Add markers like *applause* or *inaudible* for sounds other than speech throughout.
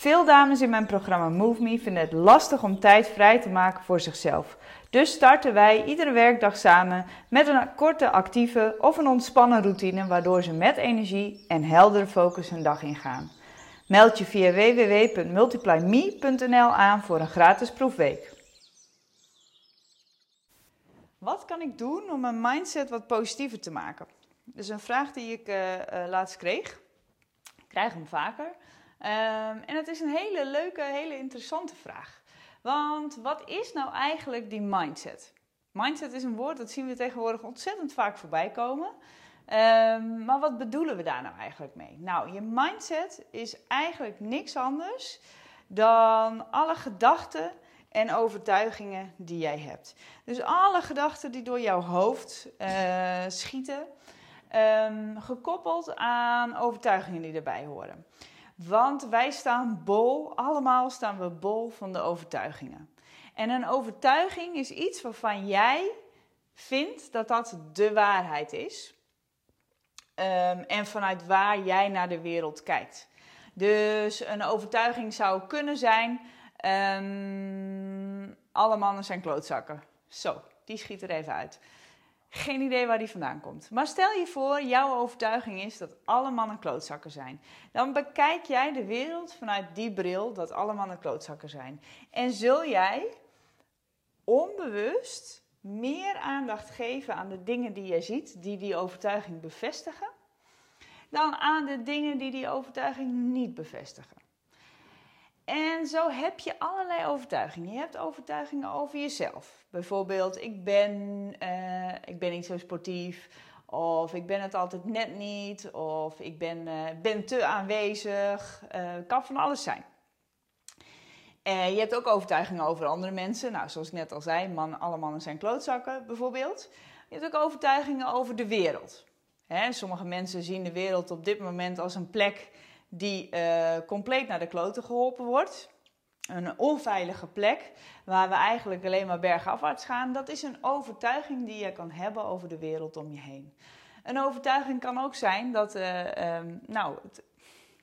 Veel dames in mijn programma Move Me vinden het lastig om tijd vrij te maken voor zichzelf. Dus starten wij iedere werkdag samen met een korte actieve of een ontspannen routine waardoor ze met energie en heldere focus hun dag ingaan. Meld je via www.multiplyme.nl aan voor een gratis proefweek. Wat kan ik doen om mijn mindset wat positiever te maken? Dat is een vraag die ik uh, uh, laatst kreeg. Ik krijg hem vaker. Um, en het is een hele leuke, hele interessante vraag. Want wat is nou eigenlijk die mindset? Mindset is een woord dat zien we tegenwoordig ontzettend vaak voorbij komen. Um, maar wat bedoelen we daar nou eigenlijk mee? Nou, je mindset is eigenlijk niks anders dan alle gedachten en overtuigingen die jij hebt. Dus alle gedachten die door jouw hoofd uh, schieten, um, gekoppeld aan overtuigingen die erbij horen. Want wij staan bol, allemaal staan we bol van de overtuigingen. En een overtuiging is iets waarvan jij vindt dat dat de waarheid is. Um, en vanuit waar jij naar de wereld kijkt. Dus een overtuiging zou kunnen zijn: um, alle mannen zijn klootzakken. Zo, die schiet er even uit. Geen idee waar die vandaan komt. Maar stel je voor, jouw overtuiging is dat alle mannen klootzakken zijn. Dan bekijk jij de wereld vanuit die bril dat alle mannen klootzakken zijn. En zul jij onbewust meer aandacht geven aan de dingen die jij ziet, die die overtuiging bevestigen, dan aan de dingen die die overtuiging niet bevestigen. En zo heb je allerlei overtuigingen. Je hebt overtuigingen over jezelf. Bijvoorbeeld, ik ben, uh, ik ben niet zo sportief. Of ik ben het altijd net niet. Of ik ben, uh, ben te aanwezig. Uh, kan van alles zijn. Je hebt ook overtuigingen over andere mensen. Nou, zoals ik net al zei, man, alle mannen zijn klootzakken bijvoorbeeld. Je hebt ook overtuigingen over de wereld. Hè, sommige mensen zien de wereld op dit moment als een plek die uh, compleet naar de kloten geholpen wordt. Een onveilige plek waar we eigenlijk alleen maar bergafwaarts gaan. Dat is een overtuiging die je kan hebben over de wereld om je heen. Een overtuiging kan ook zijn dat, uh, nou, het,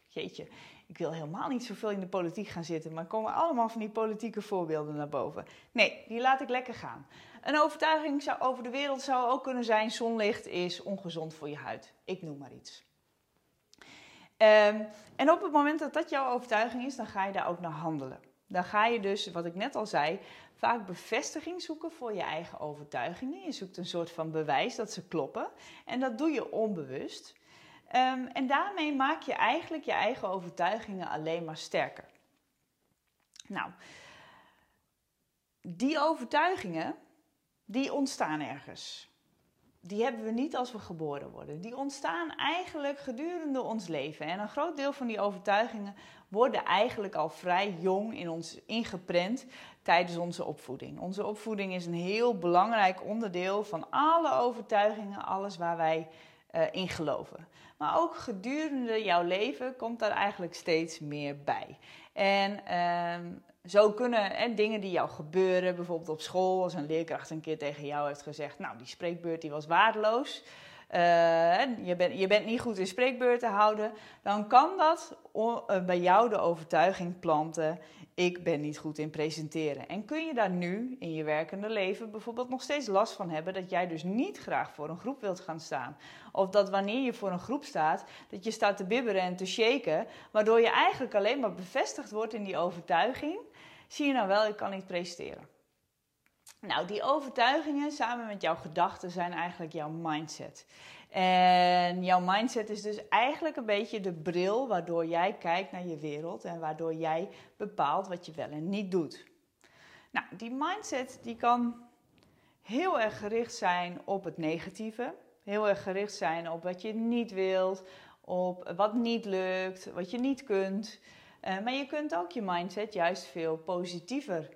jeetje, ik wil helemaal niet zoveel in de politiek gaan zitten, maar komen allemaal van die politieke voorbeelden naar boven. Nee, die laat ik lekker gaan. Een overtuiging zou, over de wereld zou ook kunnen zijn: zonlicht is ongezond voor je huid. Ik noem maar iets. Um, en op het moment dat dat jouw overtuiging is, dan ga je daar ook naar handelen. Dan ga je dus, wat ik net al zei, vaak bevestiging zoeken voor je eigen overtuigingen. Je zoekt een soort van bewijs dat ze kloppen. En dat doe je onbewust. Um, en daarmee maak je eigenlijk je eigen overtuigingen alleen maar sterker. Nou, die overtuigingen, die ontstaan ergens die hebben we niet als we geboren worden. Die ontstaan eigenlijk gedurende ons leven. En een groot deel van die overtuigingen worden eigenlijk al vrij jong in ons ingeprent tijdens onze opvoeding. Onze opvoeding is een heel belangrijk onderdeel van alle overtuigingen, alles waar wij uh, in geloven. Maar ook gedurende jouw leven komt daar eigenlijk steeds meer bij. En uh, zo kunnen hè, dingen die jou gebeuren, bijvoorbeeld op school, als een leerkracht een keer tegen jou heeft gezegd: Nou, die spreekbeurt die was waardeloos. Uh, je, bent, je bent niet goed in spreekbeurten houden, dan kan dat eh, bij jou de overtuiging planten: ik ben niet goed in presenteren. En kun je daar nu in je werkende leven bijvoorbeeld nog steeds last van hebben dat jij dus niet graag voor een groep wilt gaan staan? Of dat wanneer je voor een groep staat, dat je staat te bibberen en te shaken, waardoor je eigenlijk alleen maar bevestigd wordt in die overtuiging zie je nou wel, ik kan niet presteren. Nou, die overtuigingen samen met jouw gedachten zijn eigenlijk jouw mindset. En jouw mindset is dus eigenlijk een beetje de bril waardoor jij kijkt naar je wereld en waardoor jij bepaalt wat je wel en niet doet. Nou, die mindset die kan heel erg gericht zijn op het negatieve, heel erg gericht zijn op wat je niet wilt, op wat niet lukt, wat je niet kunt. Eh, maar je kunt ook je mindset juist veel positiever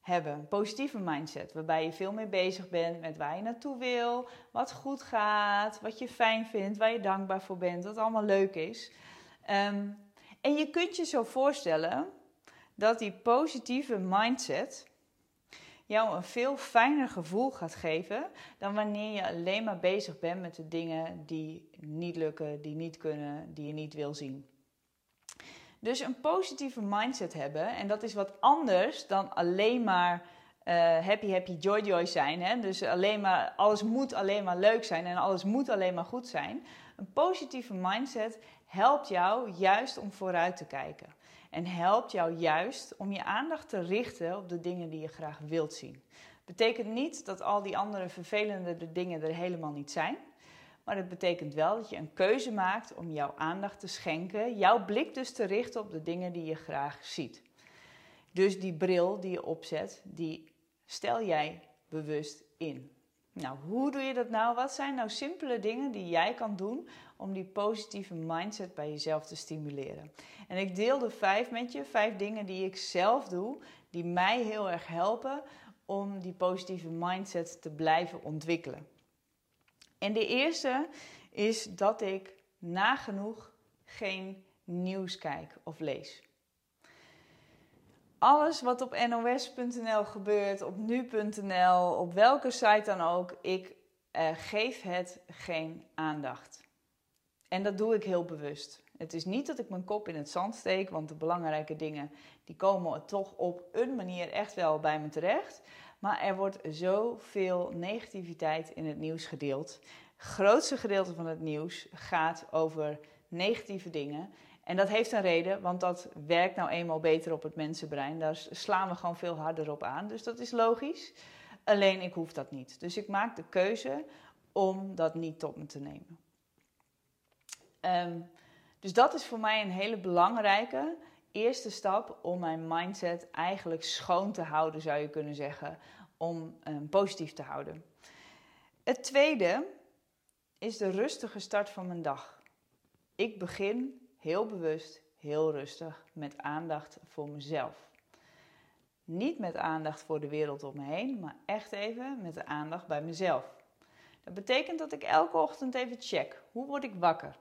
hebben. Een positieve mindset, waarbij je veel meer bezig bent met waar je naartoe wil, wat goed gaat, wat je fijn vindt, waar je dankbaar voor bent, wat allemaal leuk is. Ehm, en je kunt je zo voorstellen dat die positieve mindset jou een veel fijner gevoel gaat geven dan wanneer je alleen maar bezig bent met de dingen die niet lukken, die niet kunnen, die je niet wil zien. Dus een positieve mindset hebben, en dat is wat anders dan alleen maar uh, happy, happy, joy, joy zijn. Hè? Dus alleen maar, alles moet alleen maar leuk zijn en alles moet alleen maar goed zijn. Een positieve mindset helpt jou juist om vooruit te kijken. En helpt jou juist om je aandacht te richten op de dingen die je graag wilt zien. Betekent niet dat al die andere vervelende dingen er helemaal niet zijn. Maar het betekent wel dat je een keuze maakt om jouw aandacht te schenken, jouw blik dus te richten op de dingen die je graag ziet. Dus die bril die je opzet, die stel jij bewust in. Nou, hoe doe je dat nou? Wat zijn nou simpele dingen die jij kan doen om die positieve mindset bij jezelf te stimuleren? En ik deel de vijf met je, vijf dingen die ik zelf doe, die mij heel erg helpen om die positieve mindset te blijven ontwikkelen. En de eerste is dat ik nagenoeg geen nieuws kijk of lees. Alles wat op nos.nl gebeurt, op nu.nl, op welke site dan ook, ik uh, geef het geen aandacht. En dat doe ik heel bewust. Het is niet dat ik mijn kop in het zand steek, want de belangrijke dingen die komen toch op een manier echt wel bij me terecht. Maar er wordt zoveel negativiteit in het nieuws gedeeld. Het grootste gedeelte van het nieuws gaat over negatieve dingen. En dat heeft een reden, want dat werkt nou eenmaal beter op het mensenbrein. Daar slaan we gewoon veel harder op aan. Dus dat is logisch. Alleen ik hoef dat niet. Dus ik maak de keuze om dat niet tot me te nemen. Um, dus dat is voor mij een hele belangrijke eerste stap om mijn mindset eigenlijk schoon te houden, zou je kunnen zeggen, om um, positief te houden. Het tweede is de rustige start van mijn dag. Ik begin heel bewust, heel rustig met aandacht voor mezelf. Niet met aandacht voor de wereld om me heen, maar echt even met de aandacht bij mezelf. Dat betekent dat ik elke ochtend even check. Hoe word ik wakker?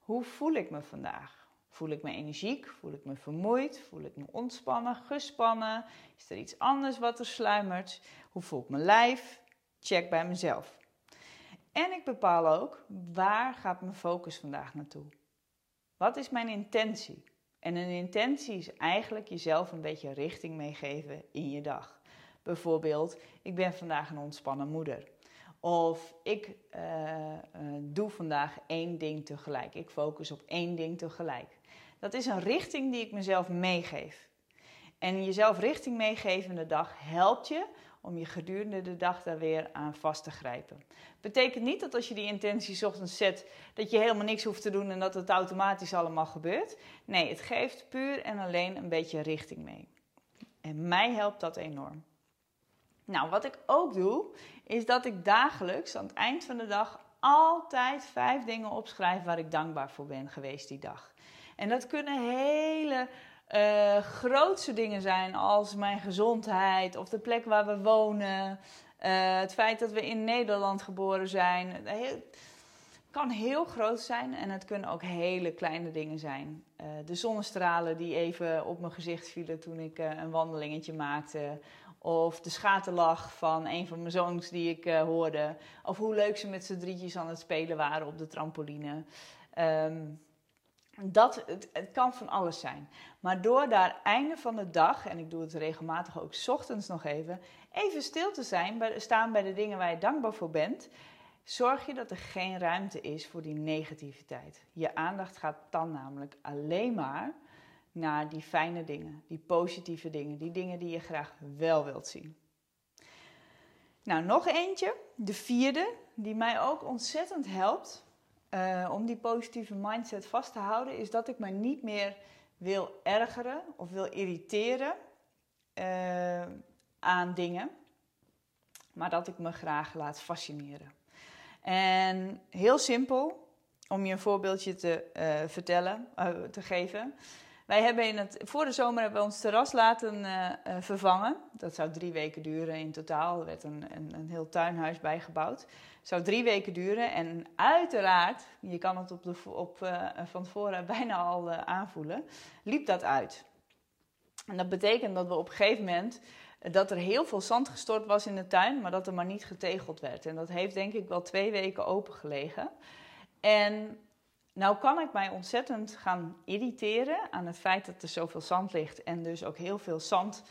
Hoe voel ik me vandaag? Voel ik me energiek? Voel ik me vermoeid? Voel ik me ontspannen, gespannen? Is er iets anders wat er sluimert? Hoe voelt mijn lijf? Check bij mezelf. En ik bepaal ook waar gaat mijn focus vandaag naartoe? Wat is mijn intentie? En een intentie is eigenlijk jezelf een beetje richting meegeven in je dag. Bijvoorbeeld, ik ben vandaag een ontspannen moeder. Of ik uh, uh, doe vandaag één ding tegelijk. Ik focus op één ding tegelijk. Dat is een richting die ik mezelf meegeef. En jezelf richting meegeven de dag helpt je om je gedurende de dag daar weer aan vast te grijpen. Betekent niet dat als je die intentie ochtends zet, dat je helemaal niks hoeft te doen en dat het automatisch allemaal gebeurt. Nee, het geeft puur en alleen een beetje richting mee. En mij helpt dat enorm. Nou, wat ik ook doe, is dat ik dagelijks aan het eind van de dag altijd vijf dingen opschrijf waar ik dankbaar voor ben geweest die dag. En dat kunnen hele uh, grootse dingen zijn als mijn gezondheid of de plek waar we wonen. Uh, het feit dat we in Nederland geboren zijn. Het kan heel groot zijn en het kunnen ook hele kleine dingen zijn. Uh, de zonnestralen die even op mijn gezicht vielen toen ik een wandelingetje maakte. Of de schaterlach van een van mijn zoons die ik hoorde. Of hoe leuk ze met z'n drietjes aan het spelen waren op de trampoline. Um, dat, het, kan van alles zijn. Maar door daar einde van de dag, en ik doe het regelmatig ook ochtends nog even, even stil te zijn, bij, staan bij de dingen waar je dankbaar voor bent, zorg je dat er geen ruimte is voor die negativiteit. Je aandacht gaat dan namelijk alleen maar naar die fijne dingen, die positieve dingen, die dingen die je graag wel wilt zien. Nou, nog eentje, de vierde, die mij ook ontzettend helpt uh, om die positieve mindset vast te houden, is dat ik me niet meer wil ergeren of wil irriteren uh, aan dingen, maar dat ik me graag laat fascineren. En heel simpel, om je een voorbeeldje te uh, vertellen, te geven. Wij hebben in het, voor de zomer hebben we ons terras laten uh, vervangen. Dat zou drie weken duren in totaal. Er werd een, een, een heel tuinhuis bijgebouwd. Het zou drie weken duren. En uiteraard, je kan het op de, op, uh, van tevoren *laughs* bijna al aanvoelen, liep dat uit. En dat betekent dat we op een gegeven moment dat er heel veel zand gestort was in de tuin, maar dat er maar niet getegeld werd. En dat heeft denk ik wel twee weken open gelegen. En nou kan ik mij ontzettend gaan irriteren aan het feit dat er zoveel zand ligt en dus ook heel veel zand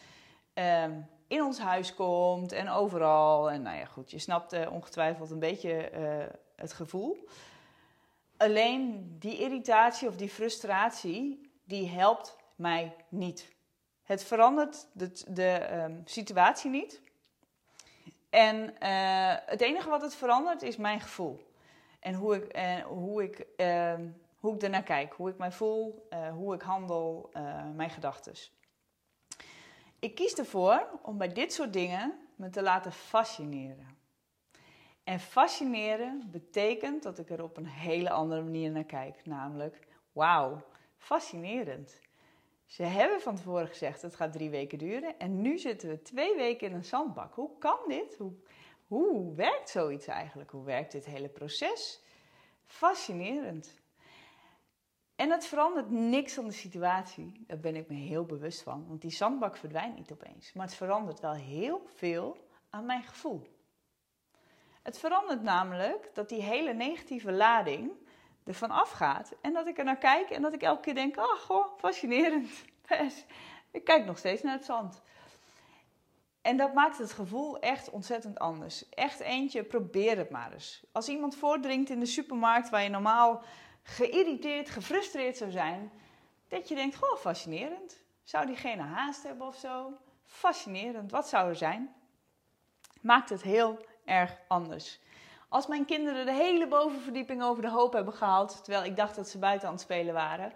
ehm, in ons huis komt en overal. En nou ja, goed, je snapt uh, ongetwijfeld een beetje uh, het gevoel. Alleen die irritatie of die frustratie, die helpt mij niet. Het verandert de, de um, situatie niet. En uh, het enige wat het verandert is mijn gevoel. En hoe ik, uh, hoe ik, uh, hoe ik ernaar kijk, hoe ik mij voel, eh, hoe ik handel, uh, mijn gedachten. Ik kies ervoor om bij dit soort dingen me te laten fascineren. En fascineren betekent dat ik er op een hele andere manier naar kijk. Namelijk, wauw, fascinerend. Ze hebben van tevoren gezegd het gaat drie weken duren en nu zitten we twee weken in een zandbak. Hoe kan dit? Hoe, hoe werkt zoiets eigenlijk? Hoe werkt dit hele proces? Fascinerend. En het verandert niks aan de situatie. Daar ben ik me heel bewust van. Want die zandbak verdwijnt niet opeens. Maar het verandert wel heel veel aan mijn gevoel. Het verandert namelijk dat die hele negatieve lading ervan afgaat. En dat ik er naar kijk en dat ik elke keer denk: ach, goh, fascinerend. *laughs* ik kijk nog steeds naar het zand. En dat maakt het gevoel echt ontzettend anders. Echt eentje, probeer het maar eens. Als iemand voordringt in de supermarkt waar je normaal geïrriteerd, gefrustreerd zou zijn, dat je denkt, goh, fascinerend. Zou diegene haast hebben of zo? Fascinerend, wat zou er zijn? Maakt het heel erg anders. Als mijn kinderen de hele bovenverdieping over de hoop hebben gehaald, terwijl ik dacht dat ze buiten aan het spelen waren,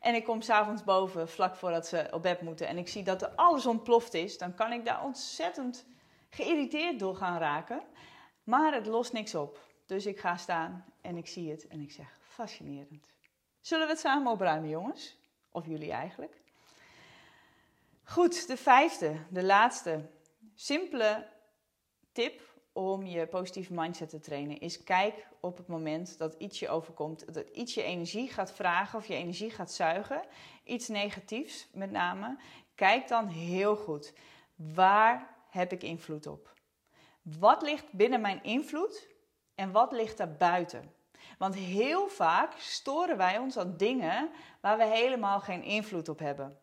en ik kom s'avonds boven, vlak voordat ze op bed moeten, en ik zie dat er alles ontploft is, dan kan ik daar ontzettend geïrriteerd door gaan raken. Maar het lost niks op. Dus ik ga staan en ik zie het en ik zeg: fascinerend. Zullen we het samen opruimen, jongens? Of jullie eigenlijk? Goed, de vijfde, de laatste. Simpele tip om je positieve mindset te trainen is kijk op het moment dat iets je overkomt, dat iets je energie gaat vragen of je energie gaat zuigen, iets negatiefs met name, kijk dan heel goed. Waar heb ik invloed op? Wat ligt binnen mijn invloed en wat ligt daar buiten? Want heel vaak storen wij ons aan dingen waar we helemaal geen invloed op hebben.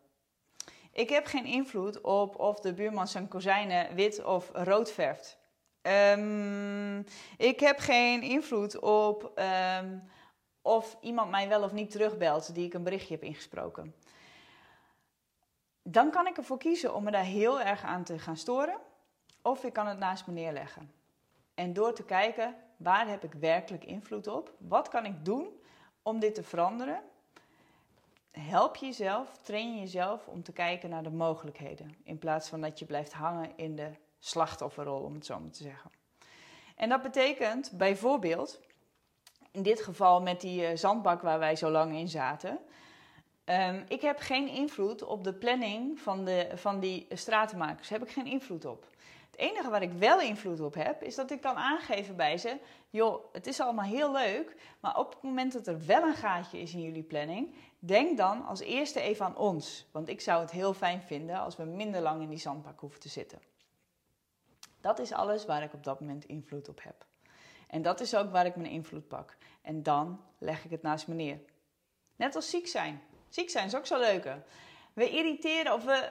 Ik heb geen invloed op of de buurman zijn kozijnen wit of rood verft. Um, ik heb geen invloed op um, of iemand mij wel of niet terugbelt die ik een berichtje heb ingesproken. Dan kan ik ervoor kiezen om me daar heel erg aan te gaan storen. Of ik kan het naast me neerleggen. En door te kijken, waar heb ik werkelijk invloed op? Wat kan ik doen om dit te veranderen? Help jezelf, train jezelf om te kijken naar de mogelijkheden. In plaats van dat je blijft hangen in de slachtofferrol, om het zo maar te zeggen. En dat betekent bijvoorbeeld, in dit geval met die eh, zandbak waar wij zo lang in zaten. Um, ik heb geen invloed op de planning van, de, van die stratenmakers. Daar heb ik geen invloed op. Het enige waar ik wel invloed op heb, is dat ik kan aangeven bij ze: joh, het is allemaal heel leuk, maar op het moment dat er wel een gaatje is in jullie planning, denk dan als eerste even aan ons. Want ik zou het heel fijn vinden als we minder lang in die zandbak hoeven te zitten. Dat is alles waar ik op dat moment invloed op heb. En dat is ook waar ik mijn invloed pak. En dan leg ik het naast me neer. Net als ziek zijn. Ziek zijn is ook zo leuk. We irriteren of we,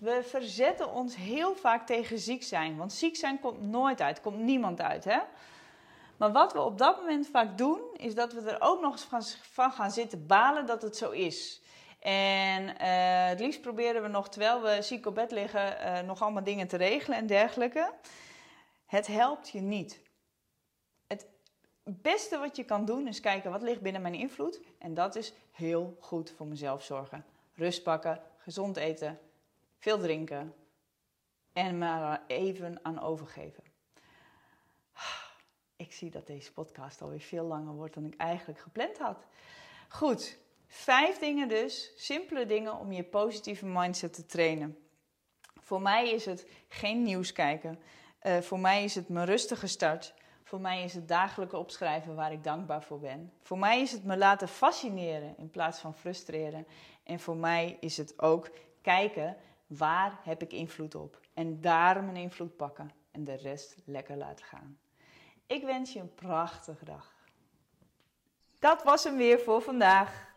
we verzetten ons heel vaak tegen ziek zijn. Want ziek zijn komt nooit uit, komt niemand uit. Hè? Maar wat we op dat moment vaak doen, is dat we er ook nog eens van gaan zitten balen dat het zo is. En uh, het liefst proberen we nog, terwijl we ziek op bed liggen, uh, nog allemaal dingen te regelen en dergelijke. Het helpt je niet. Het beste wat je kan doen is kijken wat ligt binnen mijn invloed. En dat is heel goed voor mezelf zorgen. Rust pakken, gezond eten, veel drinken en me even aan overgeven. Ik zie dat deze podcast alweer veel langer wordt dan ik eigenlijk gepland had. Goed, Vijf dingen dus, simpele dingen om je positieve mindset te trainen. Voor mij is het geen nieuws kijken. Uh, voor mij is het mijn rustige start. Voor mij is het dagelijks opschrijven waar ik dankbaar voor ben. Voor mij is het me laten fascineren in plaats van frustreren. En voor mij is het ook kijken waar heb ik invloed op. En daar mijn invloed pakken en de rest lekker laten gaan. Ik wens je een prachtige dag. Dat was hem weer voor vandaag.